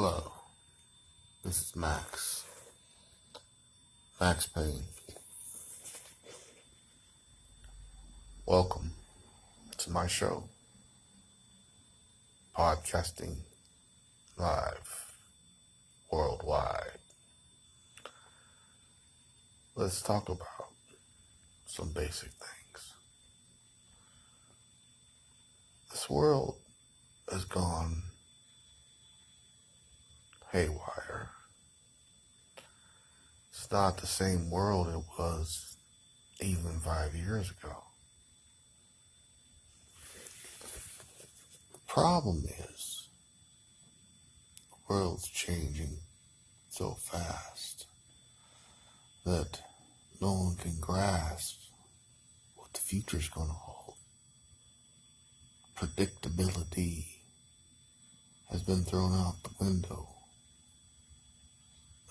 Hello, this is Max. Max Payne. Welcome to my show, podcasting live worldwide. Let's talk about some basic things. This world has gone haywire. It's not the same world it was even five years ago. The problem is, the world's changing so fast that no one can grasp what the future's going to hold. Predictability has been thrown out the window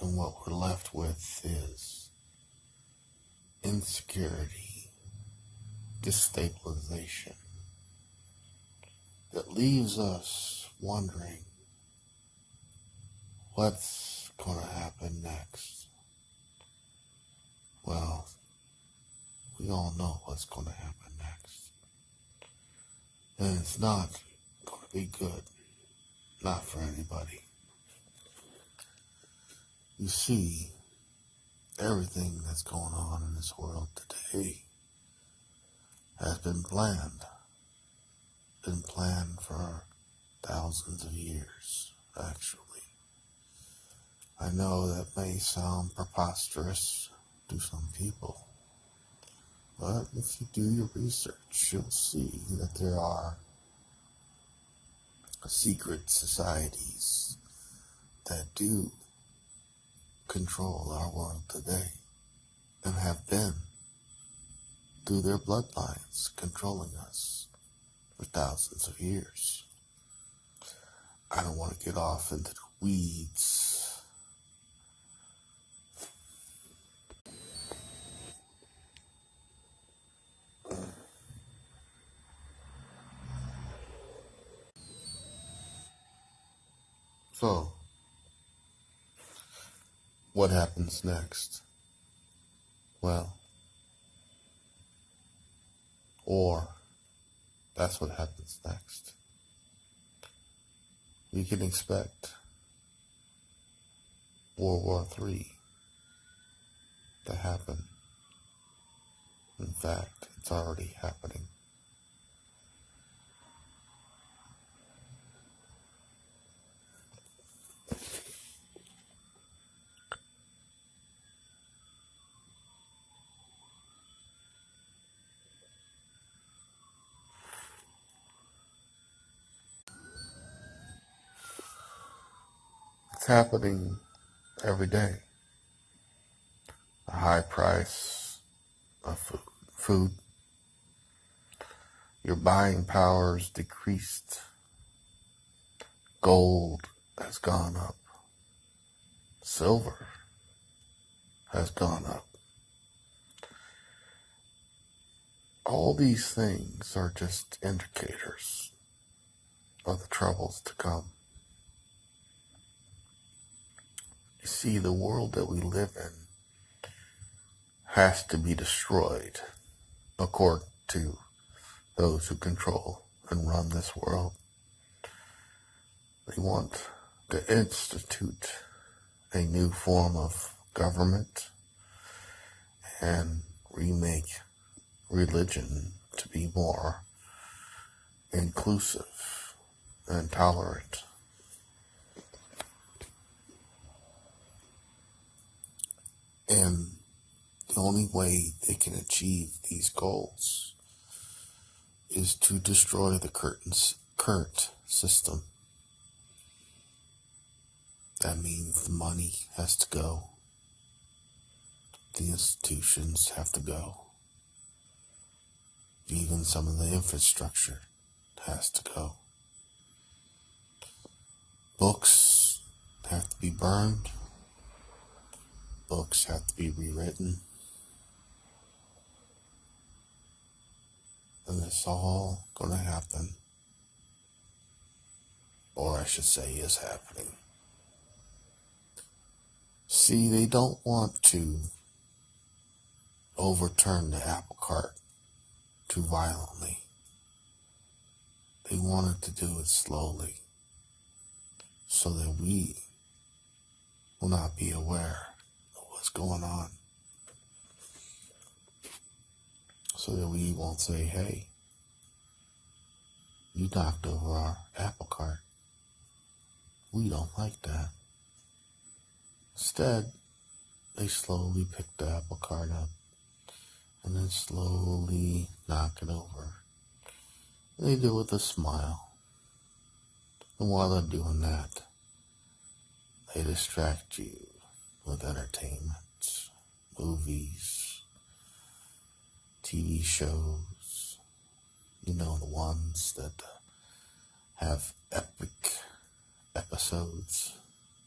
and what we're left with is insecurity, destabilization that leaves us wondering what's going to happen next. Well, we all know what's going to happen next. And it's not going to be good. Not for anybody. You see, everything that's going on in this world today has been planned. Been planned for thousands of years, actually. I know that may sound preposterous to some people, but if you do your research, you'll see that there are secret societies that do control our world today and have been through their bloodlines controlling us for thousands of years. I don't want to get off into the weeds. So, what happens next? Well, or that's what happens next. We can expect World War III to happen. In fact, it's already happening. It's happening every day. A high price of food. food. Your buying power is decreased. Gold has gone up. Silver has gone up. All these things are just indicators of the troubles to come. You see, the world that we live in has to be destroyed according to those who control and run this world. They want to institute a new form of government and remake religion to be more inclusive and tolerant. And the only way they can achieve these goals is to destroy the curtains, current system. That means the money has to go. The institutions have to go. Even some of the infrastructure has to go. Books have to be burned. Books have to be rewritten. And it's all going to happen. Or I should say is happening. See, they don't want to overturn the apple cart too violently. They wanted to do it slowly so that we will not be aware going on. So that we won't say, hey, you knocked over our apple cart. We don't like that. Instead, they slowly pick the apple cart up and then slowly knock it over. They do it with a smile. And while they're doing that, they distract you with entertainment, movies, TV shows, you know, the ones that uh, have epic episodes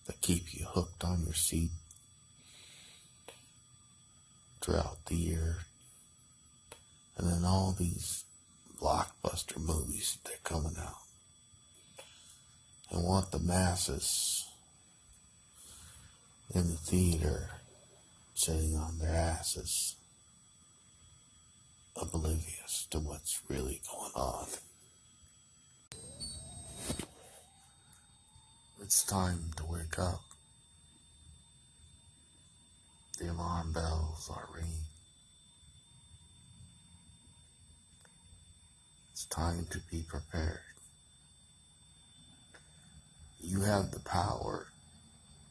that keep you hooked on your seat throughout the year. And then all these blockbuster movies that are coming out. And want the masses in the theater sitting on their asses, oblivious to what's really going on. It's time to wake up. The alarm bells are ringing. It's time to be prepared. You have the power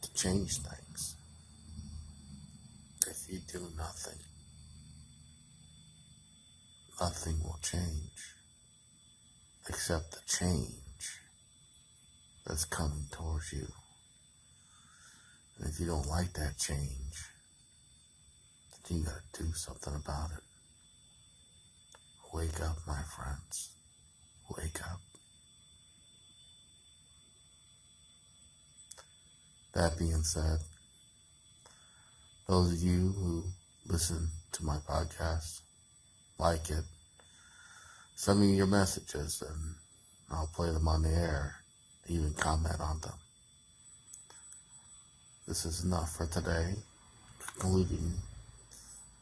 to change things. You do nothing, nothing will change except the change that's coming towards you. And if you don't like that change, then you gotta do something about it. Wake up, my friends. Wake up. That being said, those of you who listen to my podcast, like it, send me your messages and I'll play them on the air, even comment on them. This is enough for today, concluding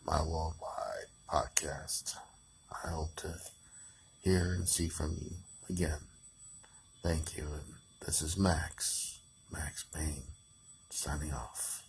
my worldwide podcast. I hope to hear and see from you again. Thank you. And this is Max, Max Payne, signing off.